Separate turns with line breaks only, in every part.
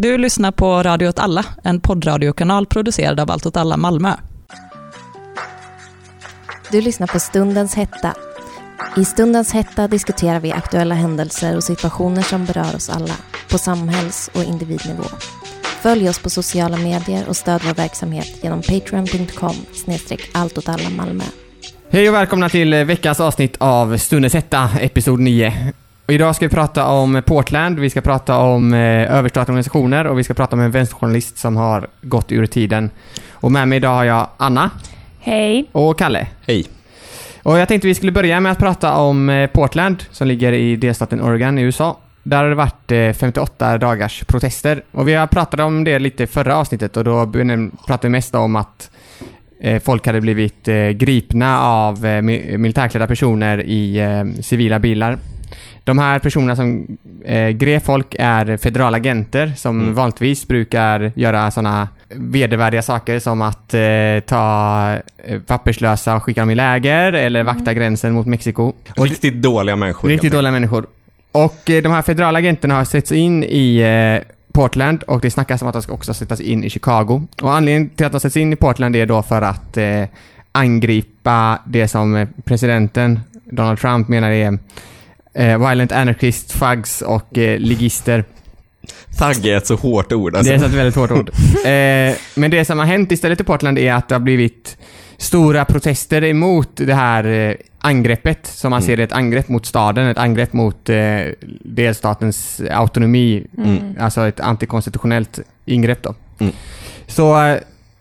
Du lyssnar på Radio åt alla, en poddradiokanal producerad av Allt åt alla Malmö.
Du lyssnar på Stundens hetta. I Stundens hetta diskuterar vi aktuella händelser och situationer som berör oss alla, på samhälls och individnivå. Följ oss på sociala medier och stöd vår verksamhet genom patreon.com snedstreck Malmö.
Hej och välkomna till veckans avsnitt av Stundens hetta, episod 9. Och idag ska vi prata om Portland, vi ska prata om eh, överstatliga organisationer och vi ska prata med en vänsterjournalist som har gått ur tiden. Och med mig idag har jag Anna.
Hej.
Och Kalle.
Hej.
Och jag tänkte vi skulle börja med att prata om eh, Portland som ligger i delstaten Oregon i USA. Där har det varit eh, 58 dagars protester. Och vi har pratat om det lite i förra avsnittet och då pratade vi mest om att eh, folk hade blivit eh, gripna av eh, militärklädda personer i civila bilar. De här personerna som eh, grep folk är federalagenter som mm. vanligtvis brukar göra sådana vedervärdiga saker som att eh, ta eh, papperslösa och skicka dem i läger eller vakta mm. gränsen mot Mexiko.
Och riktigt dåliga människor.
Riktigt dåliga människor. Och eh, de här federalagenterna har setts in i eh, Portland och det snackas om att de ska också sättas in i Chicago. Och anledningen till att de sätts in i Portland är då för att eh, angripa det som presidenten Donald Trump menar är eh, violent anarchist, thugs och eh, ligister.
Thug är ett så hårt ord.
Alltså. Det är ett väldigt hårt ord. eh, men det som har hänt istället i Portland är att det har blivit stora protester emot det här eh, angreppet, som man mm. ser det, ett angrepp mot staden, ett angrepp mot eh, delstatens autonomi, mm. alltså ett antikonstitutionellt ingrepp då. Mm. Så eh,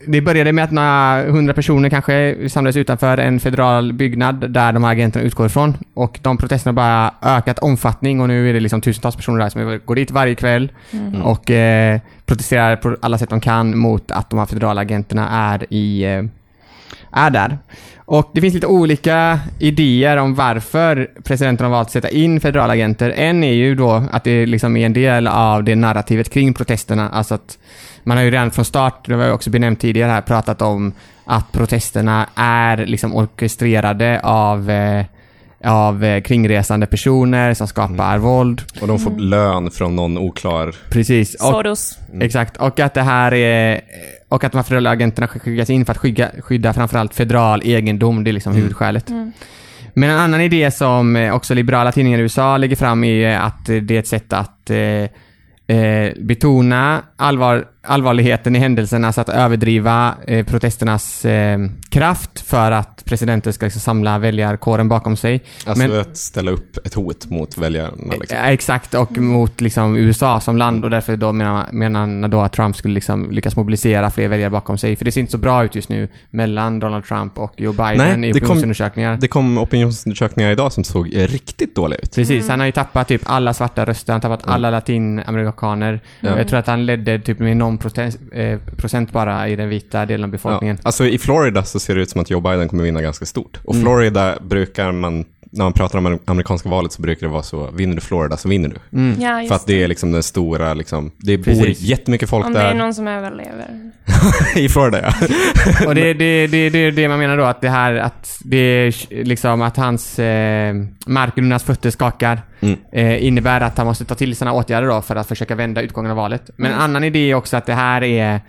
det började med att några hundra personer kanske samlades utanför en federal byggnad där de här agenterna utgår ifrån. Och de protesterna har bara ökat omfattning och nu är det liksom tusentals personer där som går dit varje kväll mm. och eh, protesterar på alla sätt de kan mot att de här federala agenterna är i eh, är där. Och det finns lite olika idéer om varför presidenten har valt att sätta in federala agenter. En är ju då att det liksom är en del av det narrativet kring protesterna, alltså att man har ju redan från start, det har jag också benämnt tidigare här, pratat om att protesterna är liksom orkestrerade av eh, av eh, kringresande personer som skapar mm. våld.
Och de får mm. lön från någon oklar...
Precis.
Och, Soros.
Mm. Exakt. Och att det här är... Och att de här federala agenterna skickas in för att skydda, skydda framförallt federal egendom. Det är liksom mm. huvudskälet. Mm. Men en annan idé som eh, också liberala tidningar i USA lägger fram är att det är ett sätt att eh, eh, betona allvar, allvarligheten i händelserna, så att överdriva eh, protesternas eh, kraft för att presidenten ska liksom samla väljarkåren bakom sig.
Alltså Men, att ställa upp ett hot mot väljarna?
Liksom. Exakt, och mot liksom, USA som land och därför då menar, menar då att Trump skulle liksom lyckas mobilisera fler väljare bakom sig. För det ser inte så bra ut just nu mellan Donald Trump och Joe Biden Nej, i opinionsundersökningar.
Det kom opinionsundersökningar idag som såg riktigt dåliga ut.
Precis, mm. han har ju tappat typ alla svarta röster, han har tappat mm. alla latinamerikaner. Mm. Jag tror att han ledde typ med någon procent, eh, procent bara i den vita delen av befolkningen.
Ja. Alltså i Florida så ser det ut som att Joe Biden kommer vinna ganska stort. Och mm. Florida brukar man när man pratar om amerikanska valet så brukar det vara så, vinner du Florida så vinner du.
Mm. Ja,
För att det är liksom den stora, liksom, det Precis. bor jättemycket folk där.
Om det är någon som överlever.
I Florida ja.
och det är det, det, det, det, man menar då, att det här, att det är liksom att hans eh, marken under hans fötter skakar. Mm. Eh, innebär att han måste ta till sina åtgärder då för att försöka vända utgången av valet. Men mm. en annan idé är också att det här är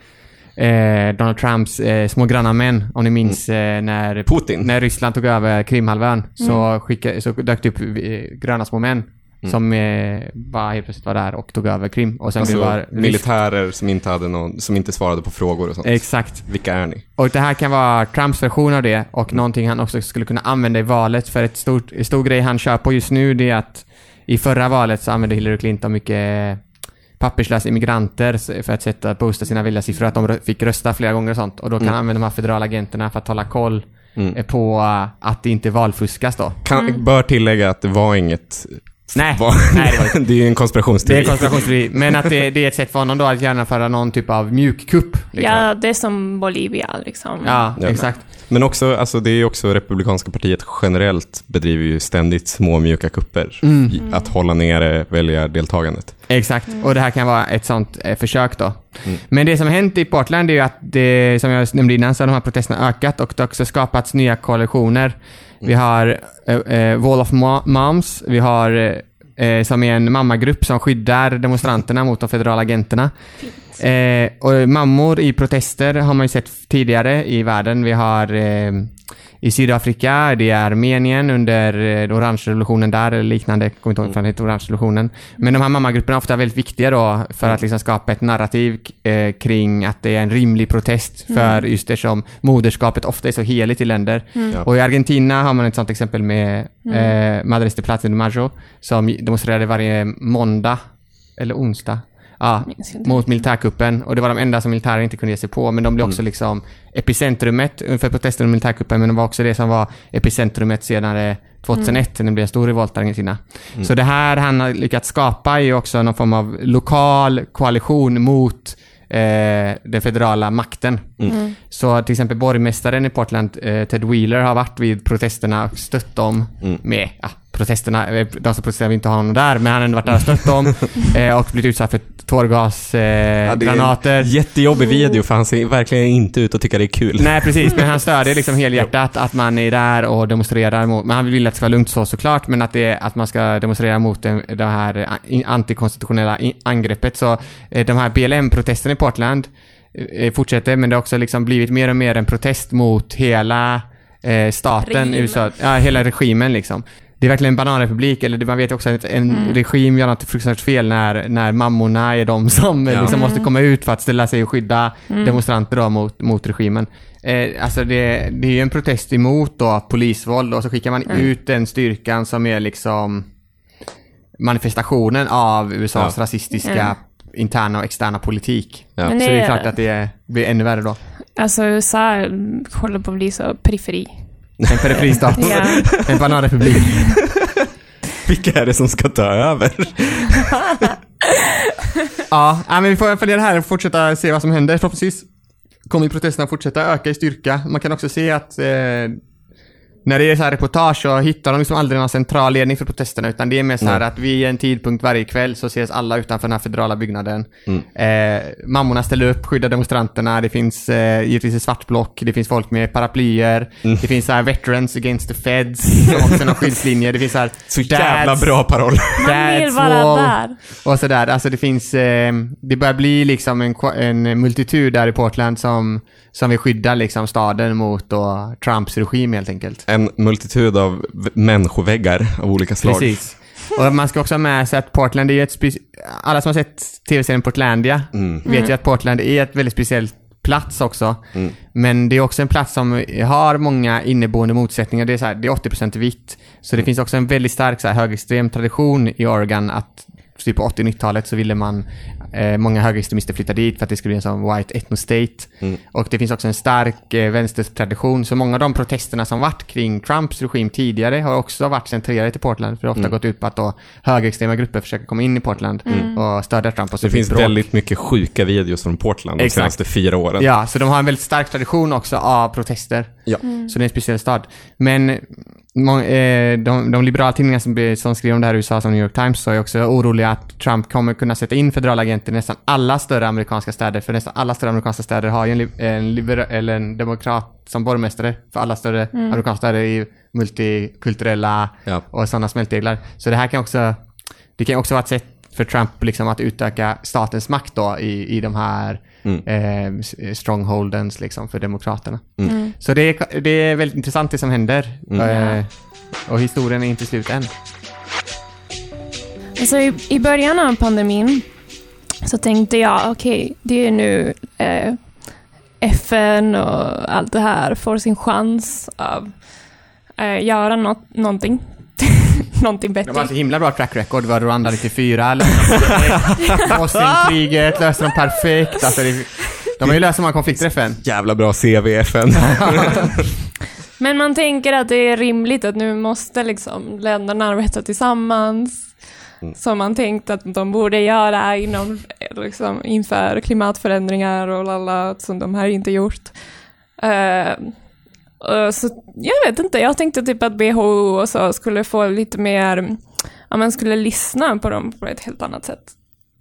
eh, Donald Trumps eh, små granna män. Om ni minns mm. eh, när,
Putin.
när Ryssland tog över Krimhalvön så, mm. skicka, så dök det upp eh, gröna små män. Mm. Som eh, bara helt plötsligt var där och tog över Krim. Och sen
alltså,
var
militärer som inte, hade någon, som inte svarade på frågor och sånt.
Exakt.
Vilka är ni?
Och det här kan vara Trumps version av det och mm. någonting han också skulle kunna använda i valet. För ett stort, en stor grej han kör på just nu det är att i förra valet så använde Hillary Clinton mycket papperslösa immigranter för att sätta, boosta sina väljarsiffror, att de fick rösta flera gånger och sånt. Och då kan mm. använda de här federalagenterna för att hålla koll mm. Eh, på uh, att det inte valfuskas då.
Kan, mm. Bör tillägga att det var inget
Nej,
var,
nej
det, var det är ju en konspirationsteori.
Det är en konspirationsteori. Men att det, det, är ett sätt för honom då att genomföra någon typ av mjukkupp.
Liksom. Ja, det är som Bolivia liksom.
Ja, ja exakt.
Men också, alltså det är också Republikanska partiet generellt bedriver ju ständigt små mjuka kupper. Mm. Att hålla nere väljardeltagandet.
Exakt, mm. och det här kan vara ett sånt eh, försök då. Mm. Men det som har hänt i Portland är ju att det, som jag nämnde innan, så har de här protesterna ökat och det har också skapats nya koalitioner. Vi har eh, eh, Wall of Moms, vi har eh, som är en mammagrupp som skyddar demonstranterna mot de federala agenterna. Eh, och mammor i protester har man ju sett tidigare i världen. Vi har eh, i Sydafrika, det är Armenien under eh, orange revolutionen där, eller liknande, jag kommer inte ihåg vad det heter, orange revolutionen. Men de här mammagrupperna är ofta väldigt viktiga då för att liksom skapa ett narrativ eh, kring att det är en rimlig protest för just eftersom moderskapet ofta är så heligt i länder.
Ja.
Och i Argentina har man ett sånt exempel med eh, Madres de Plaza de Mayo som demonstrerade varje måndag, eller onsdag, ja, mot militärkuppen. Och det var de enda som militären inte kunde ge sig på. Men de blev också liksom epicentrumet för protesten och militärkuppen. Men de var också det som var epicentrumet senare 2001 när det blev en stor revolt i Argentina. Så det här han har lyckats skapa är ju också någon form av lokal koalition mot eh, den federala makten. Så till exempel borgmästaren i Portland, eh, Ted Wheeler, har varit vid protesterna och stött dem med, ja, protesterna, eh, de som protesterar vill inte ha honom där, men han har ändå varit där och stött dem eh, och blivit utsatt för tårgasgranater. Eh,
Ja, jättejobbig video för han ser verkligen inte ut att tycka det är kul.
Nej precis, men han stödjer liksom helhjärtat att man är där och demonstrerar mot, men han vill att det ska vara lugnt så såklart, men att, det, att man ska demonstrera mot det, det här eh, antikonstitutionella angreppet. Så de här BLM-protesterna i Portland fortsätter, men det har också liksom blivit mer och mer en protest mot hela eh, staten. USA, ja, hela regimen liksom. Det är verkligen en bananrepublik, eller man vet också att en regim gör något fruktansvärt fel när, när mammorna är de som
Ja.
liksom måste komma ut för att ställa sig och skydda demonstranter då mot, mot regimen. Eh, alltså det, det är ju en protest emot då polisvåld och så skickar man ut den styrkan som är liksom manifestationen av USAs
Ja.
rasistiska
Ja.
interna och externa politik.
Ja.
Så det är klart att det blir ännu värre då.
Alltså USA håller på att bli så periferi.
En periferistat.
Ja.
En bananrepublik.
Vilka är det som ska ta över?
Ja, men vi får följa det här och fortsätta se vad som händer. Förhoppningsvis kommer protesterna fortsätta öka i styrka. Man kan också se att eh, när det är så här reportage så hittar de liksom aldrig någon central ledning för protesterna utan det är mer så här
Nej.
att vid en tidpunkt varje kväll så ses alla utanför den här federala byggnaden.
Mm.
Eh, mammorna ställer upp, skyddar demonstranterna, det finns eh, givetvis ett svart block, det finns folk med paraplyer,
Mm.
det finns så här veterans against the feds, som också är någon skyddslinje, det finns så här
Så jävla
dads-
bra paroll.
Man vill vara där.
och sådär, alltså det finns, eh, det börjar bli liksom en, en multitud där i Portland som, som vill skydda liksom staden mot då Trumps regim helt enkelt.
En multitud av människoväggar av olika slag.
Precis. Och man ska också ha med sig att Portland är ju ett speci- alla som har sett tv-serien Portlandia
Mm.
vet ju att Portland är ett väldigt speciellt plats också.
Mm.
Men det är också en plats som har många inneboende motsättningar. Det är, så här, det är 80% vitt. Så det finns också en väldigt stark så här, högerextrem tradition i Oregon att typ på 80 och 90-talet så ville man eh, många högerextremister flytta dit för att det skulle bli en sån white ethno-state.
Mm.
Och det finns också en stark eh, vänstertradition. Så många av de protesterna som varit kring Trumps regim tidigare har också varit centrerade till Portland. För det har ofta
Mm.
gått ut på att då högerextrema grupper försöker komma in i Portland och stödja Trump. Och så
Det finns
bråk.
väldigt mycket sjuka videos från Portland de
Exakt.
senaste fyra åren.
Ja, så de har en väldigt stark tradition också av protester.
Ja.
Så det är en speciell stad. Men eh, de, de liberala tidningar som, som skriver om det här i USA, som New York Times, så är också oroliga att Trump kommer kunna sätta in federala agenter i nästan alla större amerikanska städer. För nästan alla större amerikanska städer har ju en, en, libera- eller en demokrat som borgmästare för alla större amerikanska städer i multikulturella
Ja.
och sådana smältdeglar. Så det här kan också, det kan också vara ett sätt för Trump liksom att utöka statens makt då i, i de här
Mm.
eh, s- strongholdens liksom för demokraterna.
Mm.
Så det är, det är väldigt intressant det som händer.
Mm.
Eh, och historien är inte slut än.
Alltså i, I början av pandemin så tänkte jag, okej, det är nu eh, FN och allt det här får sin chans att eh, göra något, någonting. någonting
De har
bättre.
så himla bra track record. Det var Rwanda 94, löste de perfekt. Bosnienkriget löste de perfekt. Alltså det, de har ju löst många konflikter i FN.
Jävla bra CV i FN.
Men man tänker att det är rimligt att nu måste liksom länderna arbeta tillsammans.
Mm.
Som man tänkt att de borde göra inom, liksom, inför klimatförändringar och lalla, som de här inte gjort. Och så jag vet inte, jag tänkte typ att WHO och så skulle få lite mer, ja man skulle lyssna på dem på ett helt annat sätt.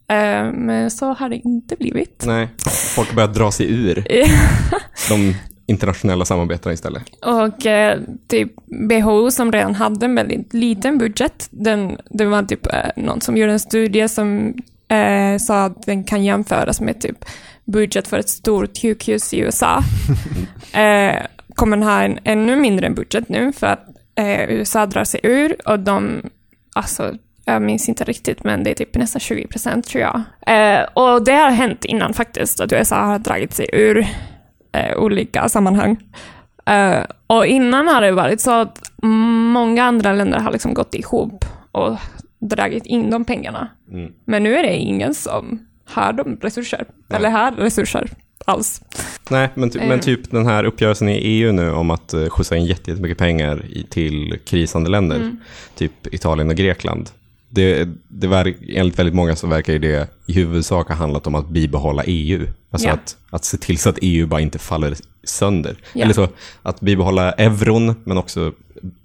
Eh, men så har det inte blivit.
Nej, folk börjar dra sig ur. De internationella samarbeten istället.
Och eh, typ WHO som redan hade en väldigt liten budget, den, det var typ eh, någon som gjorde en studie som eh, sa att den kan jämföras med typ budget för ett stort sjukhus i USA. eh, kommer ha en ännu mindre budget nu för att eh, USA drar sig ur och de, alltså jag minns inte riktigt, men det är typ nästan 20 procent tror jag. Eh, och det har hänt innan faktiskt, att USA har dragit sig ur eh, olika sammanhang. Eh, och innan har det varit så att många andra länder har liksom gått ihop och dragit in de pengarna.
Mm.
Men nu är det ingen som har de resurser, eller har resurser alls.
Nej, men, ty-
Eh.
men typ den här uppgörelsen i EU nu om att uh, skjutsa in jätte- jättemycket pengar i, till krisande länder,
Mm.
typ Italien och Grekland. Det, det verk, enligt väldigt många så verkar det i huvudsak ha handlat om att bibehålla EU. Alltså
Ja.
att, att se till så att EU bara inte faller sönder.
Ja.
Eller så att bibehålla euron, men också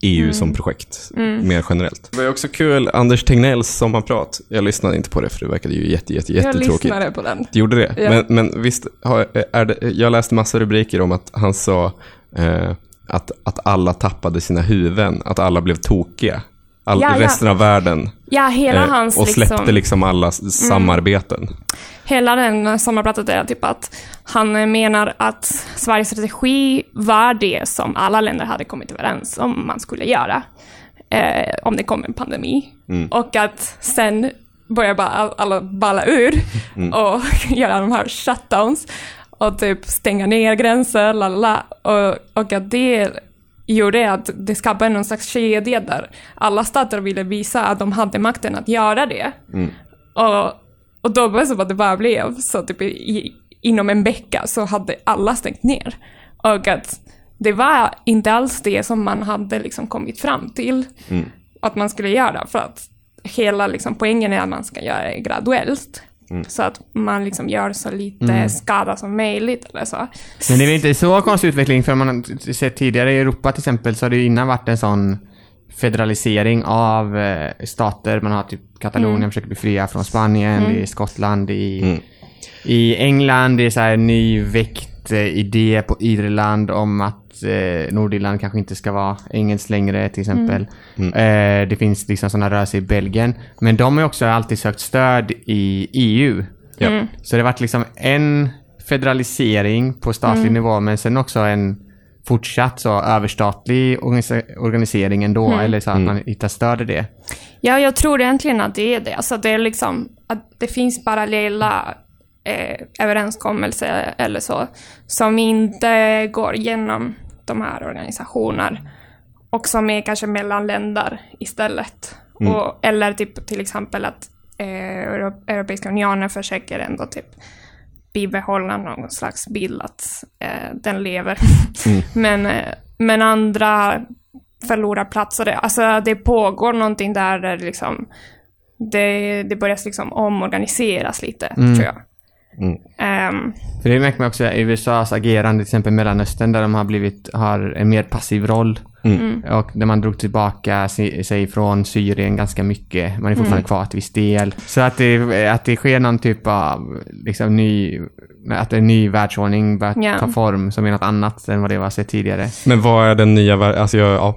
EU
Mm.
som projekt, mer generellt. Det var också kul, Anders Tegnells sommarprat. Jag lyssnade inte på det, för det verkade ju jätte, jätte,
Jag
jättetråkigt.
lyssnade på den.
Du gjorde det?
Ja.
Men, men visst, har, är det, jag läste massa rubriker om att han sa eh, att, att alla tappade sina huvuden, att alla blev tokiga. All,
Ja, ja.
resten av världen.
Ja, hela
eh,
hans
och släppte
liksom,
liksom alla s- samarbeten.
Hela den sommarpratet är typ att han menar att Sveriges strategi var det som alla länder hade kommit överens om man skulle göra. Eh, om det kom en pandemi. Och att sen börjar bara all- alla balla ur och göra de här shutdowns och typ stänga ner gränser, lalala. Och, och att det gjorde att det skapade någon slags kedja där alla stater ville visa att de hade makten att göra det. Och, och då var det som att det bara blev så typ i, inom en vecka så hade alla stängt ner. Och att det var inte alls det som man hade liksom kommit fram till att man skulle göra. För att hela liksom poängen är att man ska göra det graduellt. Så att man liksom gör så lite skada som möjligt eller så.
Men det är väl inte så konstig utveckling, för man har sett tidigare i Europa till exempel, så har det ju innan varit en sån federalisering av eh, stater. Man har typ Katalonien försöker bli fria från Spanien, det är Skottland, i, i England, det är så här nyväckt eh, idé på Irland om att eh, Nordirland kanske inte ska vara engelskt längre till exempel. Eh, det finns liksom sådana rörelser i Belgien. Men de har också alltid sökt stöd i EU.
Ja.
Så det har varit liksom en federalisering på statlig nivå men sen också en fortsatt så överstatlig organisering ändå, eller så att man hittar stöd i det.
Ja, jag tror egentligen att det är det. Alltså det är liksom att det finns parallella eh, överenskommelser eller så som inte går genom de här organisationerna och som är kanske mellan länder istället. Och, eller typ till exempel att eh, Euro- Europeiska unionen försöker ändå typ bibehålla någon slags bild att eh, den lever. men, eh, men andra förlorar plats och det, alltså det pågår någonting där, där liksom det, det börjar liksom omorganiseras lite, tror jag. Ehm,
För det märker man också i USAs agerande till exempel Mellanöstern där de har blivit, har en mer passiv roll. Och där man drog tillbaka si- sig från Syrien ganska mycket. Man är fortfarande kvar till viss del. Så att det, att det sker någon typ av liksom ny, att en ny världsordning börjar
Ja.
ta form som är något annat än vad det var sett tidigare.
Men vad är den nya, alltså ja,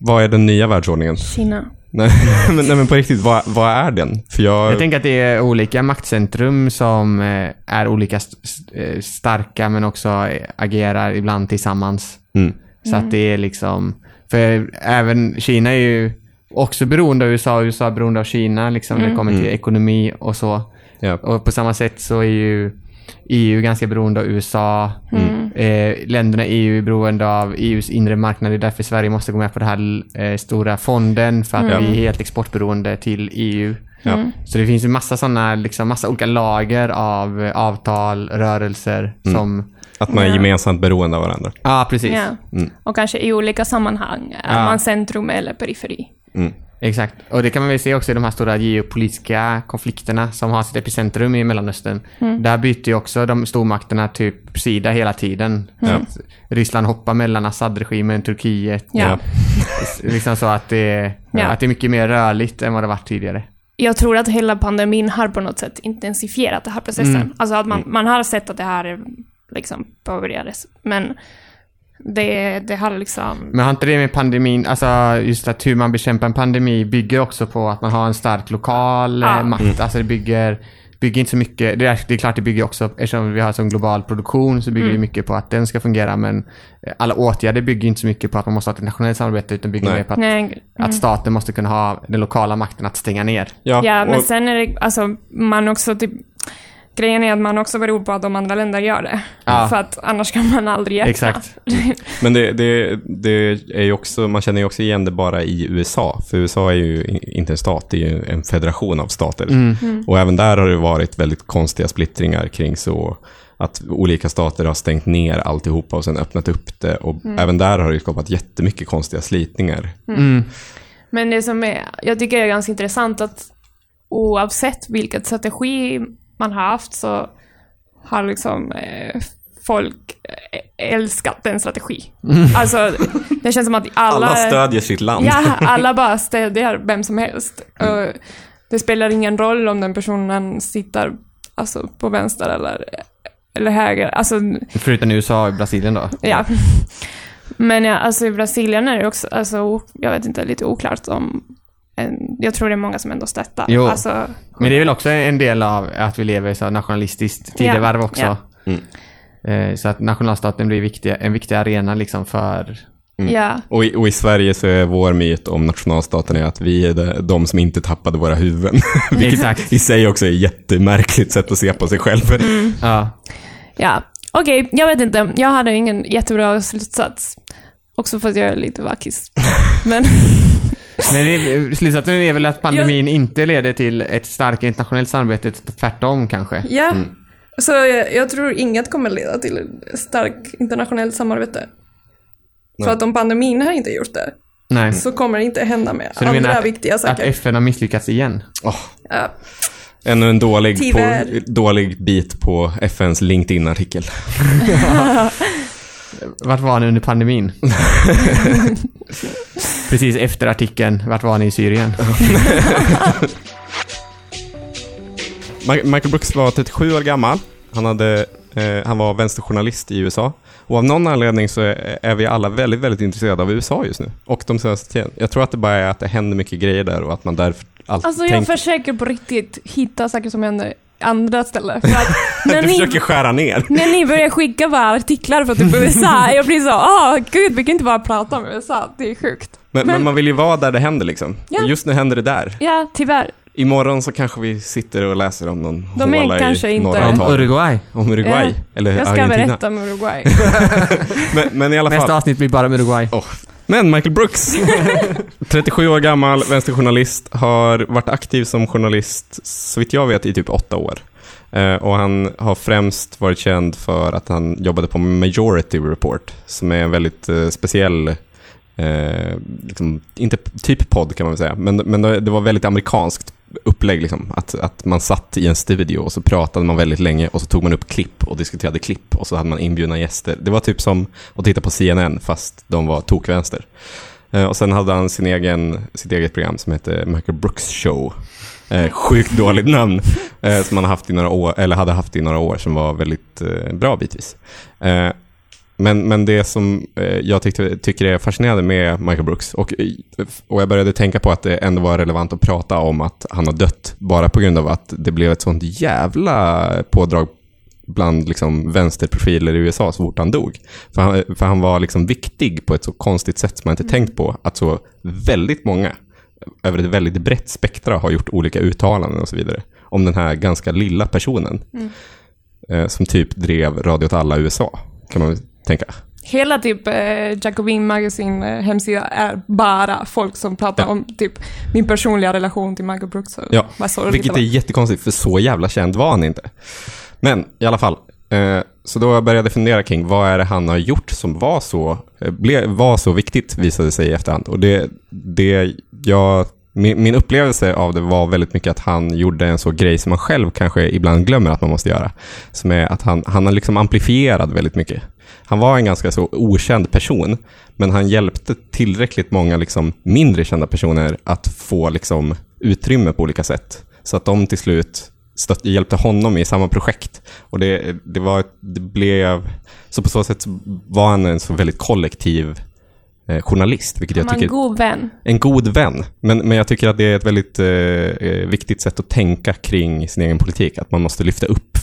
vad är den nya världsordningen?
Kina.
Nej, men, nej, men på riktigt, vad, vad är den? För jag,
Jag tänker att det är olika maktcentrum som eh, är olika st- eh, starka men också eh, agerar ibland tillsammans.
Mm.
Så att det är liksom, för även Kina är ju också beroende av USA och USA är beroende av Kina liksom när det kommer till ekonomi och så.
Ja.
Och på samma sätt så är ju EU ganska beroende av USA. Eh, länderna i EU är beroende av EUs inre marknad. Det är därför Sverige måste gå med på den här eh, stora fonden för att vi är helt exportberoende till EU.
Ja.
Så det finns ju massa sådana, liksom massa olika lager av eh, avtal, rörelser som...
Att man är gemensamt beroende av varandra.
Ja, precis.
Ja. Och kanske i olika sammanhang, är
Ja.
man centrum eller periferi.
Mm.
Exakt. Och det kan man väl se också i de här stora geopolitiska konflikterna som har sitt epicentrum i Mellanöstern. Där byter ju också de stormakterna typ sida hela tiden. Att Ryssland hoppar mellan Assad-regimen, Turkiet.
Ja.
Liksom så att det,
Ja.
att det är mycket mer rörligt än vad det varit tidigare.
Jag tror att hela pandemin har på något sätt intensifierat den här processen. Alltså att man, man har sett att det här liksom påbörjades. Men Det, det har liksom...
Men har inte det med pandemin, alltså just att hur man bekämpar en pandemi bygger också på att man har en stark lokal
Ja.
eh, makt. Alltså det bygger, bygger inte så mycket, det är, det är klart det bygger också, eftersom vi har sån global produktion så bygger
Mm.
det mycket på att den ska fungera men eh, alla åtgärder bygger inte så mycket på att man måste ha ett nationellt samarbete utan bygger
Nej.
mer på att,
Nej, mm.
att staten måste kunna ha den lokala makten att stänga ner.
Ja,
Ja, men
och-
sen är det, alltså, man också typ, grejen är att man också beror på att de andra länder gör det.
Ja.
För att annars kan man aldrig hjälpa.
Exakt.
Men det, det, det är ju också, man känner ju också igen det bara i USA. För USA är ju inte en stat, det är ju en federation av stater.
Mm.
Och även där har det varit väldigt konstiga splittringar kring så att olika stater har stängt ner alltihopa och sen öppnat upp det. Och även där har det skapat jättemycket konstiga slitningar.
Mm.
Men det som är, jag tycker det är ganska intressant att oavsett vilken strategi man har haft så har liksom eh, folk eh, älskat den strategi. Alltså, det känns som att alla...
Alla stödjer sitt land.
Ja, alla bara stödjer vem som helst. Och det spelar ingen roll om den personen sitter alltså, på vänster eller, eller höger. Alltså,
Förutom i USA och Brasilien då.
ja. Men ja, alltså i Brasilien är det också, alltså, jag vet inte, lite oklart om jag tror det är många som ändå stöttar.
Jo.
Alltså,
Men det är väl också en del av att vi lever i så nationalistiskt tidevarv
Ja,
också.
ja.
Mm.
Eh, Så att nationalstaten blir viktig, en viktig arena liksom för...
ja.
Och i, och i Sverige så är vår myt om nationalstaten är att vi är de, de som inte tappade våra huvuden. Vilket
Exakt.
i sig också är ett jättemärkligt sätt att se på sig själv.
Ja.
Ja, okej, jag vet inte. Jag hade ingen jättebra slutsats. Också för att jag är lite vackis. Men
Men det, slutsatsen är väl att pandemin inte leder till ett starkt internationellt samarbete, tvärtom kanske.
ja, så jag, jag tror inget kommer leda till ett starkt internationellt samarbete. För att om pandemin har inte gjort det,
Nej.
så kommer det inte hända med
Så
andra
att,
viktiga
att
saker.
FN har misslyckats igen?
Åh,
Ja.
ännu en dålig, på, dålig bit på FNs LinkedIn-artikel.
Vart var ni under pandemin? Precis efter artikeln, vart var ni i Syrien?
Michael Brooks var 37 år gammal. Han, hade, eh, han var vänsterjournalist i USA. Och av någon anledning så är, är vi alla väldigt, väldigt intresserade av USA just nu. Och de senaste tiden. Jag tror att det bara är att det händer mycket grejer där och att man därför alltid
Alltså jag
tänker...
försöker på riktigt hitta saker som händer andra ställen. För att när
Du
ni,
försöker skära ner.
när ni börjar skicka bara artiklar från typ USA, jag blir så åh gud, vi kan inte bara prata om USA, det är sjukt.
Men, men
Men-
man vill ju vara där det händer liksom.
Ja.
Och just nu händer det där.
Ja, tyvärr.
Imorgon så kanske vi sitter och läser om någon
De är
håla
kanske
i
inte-
norra
Om. Uruguay.
Om Uruguay.
Ja.
Eller
Jag ska
Argentina.
berätta om Uruguay.
Men, men i alla fall.
Nästa avsnitt blir bara om Uruguay.
Men Michael Brooks, 37 år gammal, vänsterjournalist, har varit aktiv som journalist, så vitt jag vet, i typ åtta år. Eh, och han har främst varit känd för att han jobbade på Majority Report, som är en väldigt eh, speciell, eh, liksom, inte typ podd kan man väl säga, men, men det var väldigt amerikanskt upplägg. Liksom. Att, att man satt i en studio och så pratade man väldigt länge och så tog man upp klipp och diskuterade klipp och så hade man inbjudna gäster. Det var typ som att titta på CNN fast de var tokvänster. Eh, och sen hade han sin egen, sitt eget program som hette Michael Brooks Show. Eh, sjukt dåligt namn. Eh, som han haft i några år, eller hade haft i några år som var väldigt eh, bra bitvis. Eh, men, men det som eh, jag tyckte, tycker är fascinerande med Michael Brooks, och, och jag började tänka på att det ändå var relevant att prata om att han har dött, bara på grund av att det blev ett sånt jävla pådrag bland liksom vänsterprofiler i USA så fort han dog. För han, för han var liksom viktig på ett så konstigt sätt som man inte tänkt på, att så väldigt många över ett väldigt brett spektra har gjort olika uttalanden och så vidare om den här ganska lilla personen eh, som typ drev Radio åt alla USA, kan man tänka.
Hela typ eh, Jacobin Magazine eh, hemsida är bara folk som pratar
Ja.
om typ min personliga relation till Michael Brooks.
Ja, Vilket är jättekonstigt, för så jävla känd var han inte. Men i alla fall, eh, så då började jag fundera kring vad är det han har gjort som var så, eh, ble, var så viktigt, visade sig i efterhand. Och det, det jag, min, min upplevelse av det var väldigt mycket att han gjorde en så grej som man själv kanske ibland glömmer att man måste göra. Som är att han, han har liksom amplifierat väldigt mycket. Han var en ganska så okänd person, men han hjälpte tillräckligt många liksom mindre kända personer att få liksom utrymme på olika sätt. Så att de till slut stött, hjälpte honom i samma projekt. Och det, det, var, det blev, så på så sätt var han en så väldigt kollektiv eh, journalist, vilket jag tycker
god vän.
en god vän. Men, men jag tycker att det är ett väldigt eh, viktigt sätt att tänka kring sin egen politik. Att man måste lyfta upp.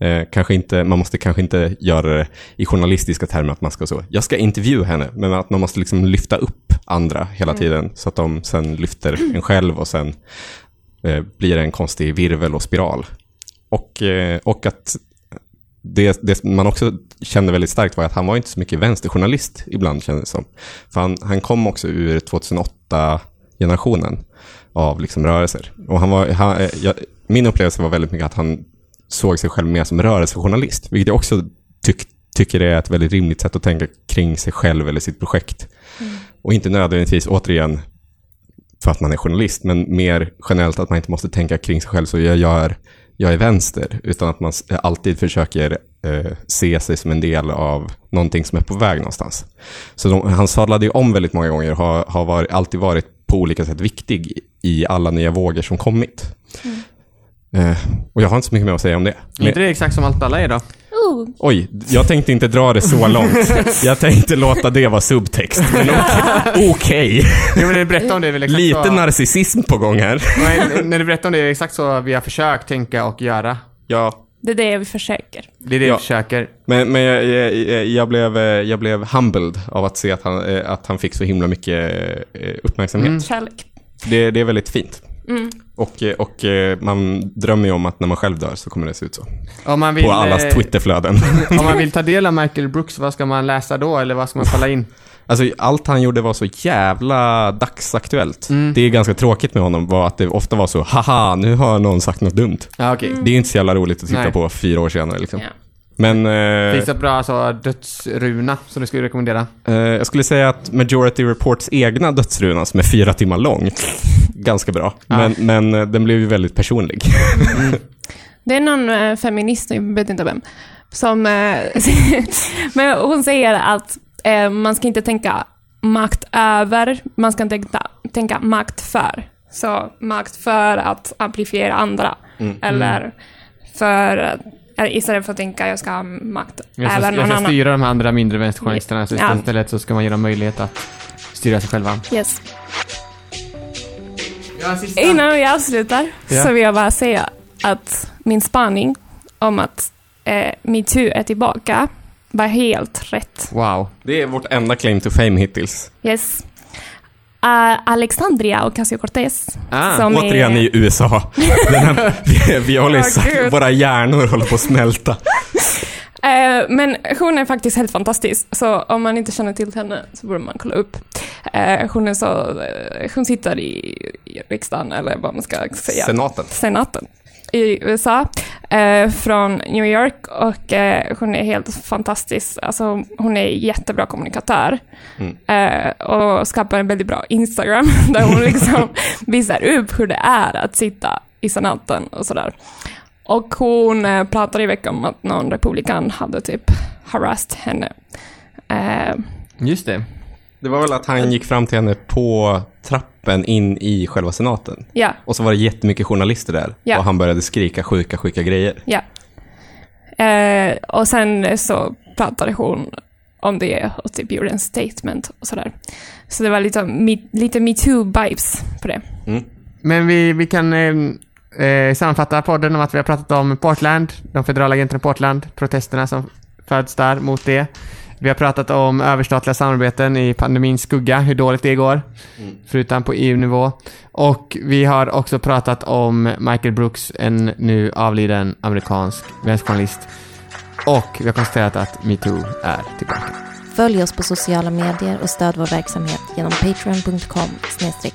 Eh, kanske inte, man måste kanske inte göra det i journalistiska termer att man ska så, jag ska intervjua henne, men att man måste liksom lyfta upp andra hela tiden så att de sen lyfter en själv och sen eh, blir det en konstig virvel och spiral. Och, eh, och att det, det man också kände väldigt starkt var att han var inte så mycket vänsterjournalist ibland kändes det som. För han, han kom också ur 2008-generationen av liksom rörelser. Och han var, han, eh, jag, min upplevelse var väldigt mycket att han såg sig själv mer som rörelsejournalist, vilket jag också tyck, tycker är ett väldigt rimligt sätt att tänka kring sig själv eller sitt projekt. Och inte nödvändigtvis, återigen, för att man är journalist, men mer generellt att man inte måste tänka kring sig själv så jag gör, jag är vänster, utan att man alltid försöker eh, se sig som en del av någonting som är på väg någonstans. Så de, han sadlade ju om väldigt många gånger och har, har varit, alltid varit på olika sätt viktig i alla nya vågor som kommit. Eh, och jag har inte så mycket mer att säga om det.
Är inte det exakt som allt alla är då?
Oh,
oj, jag tänkte inte dra det så långt. Jag tänkte låta det vara subtext. Men okej. okej.
Jo, men när du berättar om det är väl exakt
Lite
så...
narcissism på gång här.
Men när du berättar om det är det exakt så vi har försökt tänka och göra.
Ja,
det är det vi försöker.
Det är det
Ja.
vi försöker.
men, men jag, jag, jag, blev, eh, jag blev humbled av att se att han, eh, att han fick så himla mycket eh, uppmärksamhet.
Mm.
Kärlek.
Det, det är väldigt fint.
Mm.
Och, eh, och eh, man drömmer ju om att när man själv dör så kommer det se ut så.
Om man vill,
På allas
eh,
Twitterflöden.
Om man vill ta del av Michael Brooks, vad ska man läsa då? Eller vad ska man kolla in?
Alltså allt han gjorde var så jävla dagsaktuellt.
Mm.
Det är ganska tråkigt med honom var att det ofta var så, haha, nu har någon sagt något dumt.
Ja, okej.
Det är inte så jävla roligt att titta
Nej.
på fyra år senare liksom.
Ja.
Men eh,
Finns det ett bra alltså, dödsruna som du skulle rekommendera?
eh, jag skulle säga att Majority Reports egna dödsruna, som är fyra timmar lång, ganska bra. Men, men eh, den blev ju väldigt personlig.
Det är någon eh, feminist, jag vet inte vem, som... Eh, men hon säger att eh, man ska inte tänka makt över, man ska tänka, tänka makt för. Så makt för att amplifiera andra.
Mm.
Eller för, eh, istället för att tänka jag ska ha makt
Jag
över
ska,
någon
jag ska
annan.
styra de här andra mindre vänsterjournalisterna, så
Ja.
istället så ska man ge dem möjlighet att styra sig själva.
Yes.
Ja.
Innan vi avslutar
Ja.
så vill jag bara säga att min spaning om att eh, metoo är tillbaka var helt rätt.
Wow.
Det är vårt enda claim to fame hittills.
Yes. Uh, Alexandria Ocasio-Cortez.
Ah,
som
Återigen
är,
i USA. Den här, vi, vi håller
Åh,
sagt, våra hjärnor håller på att smälta.
Eh, men hon är faktiskt helt fantastisk, så om man inte känner till henne så borde man kolla upp. Eh, hon, är så, hon sitter i, i riksdagen, eller vad man ska säga.
Senaten.
senaten i USA eh, från New York och eh, hon är helt fantastisk. Alltså, hon är jättebra kommunikatör
Mm.
eh, och skapar en väldigt bra Instagram där hon liksom visar upp hur det är att sitta i senaten och sådär. Och hon eh, pratade i veckan om att någon republikan hade typ harassed henne. Eh,
Just det.
Det var väl att han gick fram till henne på trappen in i själva senaten.
ja,
Och så var det jättemycket journalister där.
Ja.
Och han började skrika sjuka, sjuka grejer.
ja. Eh, och sen så pratade hon om det och typ gjorde en statement och sådär. Så det var lite, lite metoo-vibes på det.
Mm.
Men vi, vi kan eh, eh, sammanfatta podden om att vi har pratat om Portland, de federala agenterna i Portland, protesterna som föds där mot det. Vi har pratat om överstatliga samarbeten i pandemins skugga, hur dåligt det går,
Mm.
förutom på EU-nivå. Och vi har också pratat om Michael Brooks, en nu avliden amerikansk vänsterjournalist. Och vi har konstaterat att metoo är tillbaka.
Följ oss på sociala medier och stöd vår verksamhet genom patreon.com snedstreck